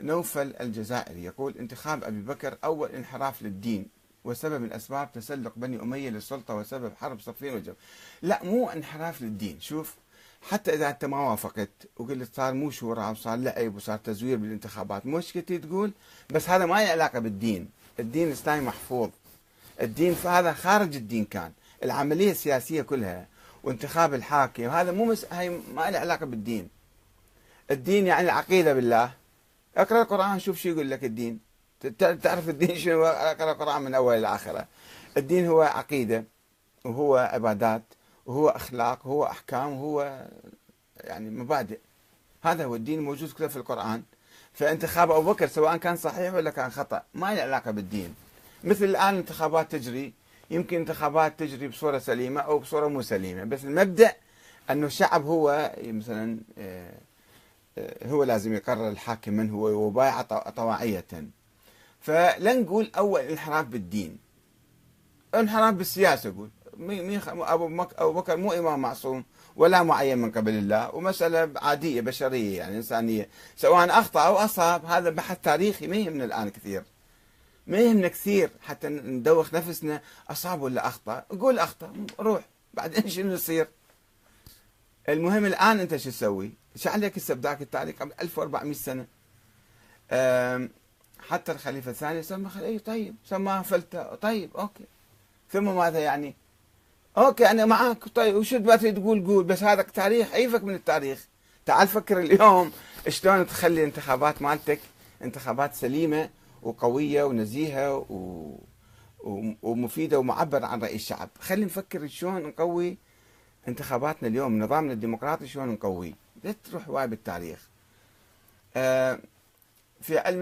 نوفل الجزائري يقول انتخاب أبي بكر أول انحراف للدين وسبب من أسباب تسلق بني أمية للسلطة وسبب حرب صفين وجب لا مو انحراف للدين. شوف حتى إذا أنت ما وافقت وقلت صار مو شورى وصار لعب وصار تزوير بالانتخابات مش تقول؟ بس هذا ما له علاقة بالدين. الدين الإسلامي محفوظ. الدين فهذا خارج الدين كان. العملية السياسية كلها وانتخاب الحاكم هذا مو مس... هاي ما له علاقة بالدين. الدين يعني العقيدة بالله. أقرأ القرآن شوف شو يقول لك الدين. تعرف الدين شنو أقرأ القرآن من أول إلى آخره. الدين هو عقيدة وهو عبادات وهو أخلاق وهو أحكام وهو يعني مبادئ. هذا هو الدين موجود كله في القرآن. فانتخاب أبو بكر سواء كان صحيح ولا كان خطأ ما له علاقة بالدين. مثل الآن انتخابات تجري يمكن انتخابات تجري بصورة سليمة أو بصورة مو سليمة بس المبدأ أنه الشعب هو مثلا آه، هو لازم يقرر الحاكم من هو وبايع طواعية. فلن نقول أول انحراف بالدين. انحراف بالسياسة أقول أبو بكر مو إمام معصوم ولا معين من قبل الله ومسألة عادية بشرية يعني إنسانية. سواء أخطأ أو أصاب هذا بحث تاريخي ما يهمنا الآن كثير. ما يهمنا كثير حتى ندوخ نفسنا أصاب ولا أخطأ؟ قول أخطأ روح. بعدين شنو يصير؟ المهم الآن أنت شو تسوي؟ شو عليك استبداك التاريخ قبل 1400 سنة. حتى الخليفة الثاني سمى إيه طيب سماه فلتة. طيب okay. ثم ماذا يعني؟ okay أنا معك طيب وشو تبغى تقول قول بس هذا تاريخ عيفك من التاريخ. تعال فكر اليوم شلون تخلي الانتخابات مالتك انتخابات سليمة وقوية ونزيهة و... ومفيدة ومعبر عن رأي الشعب. خلي نفكر شلون نقوي انتخاباتنا اليوم نظامنا الديمقراطي شلون نقويه. لا تروح واي بالتاريخ. آه في علم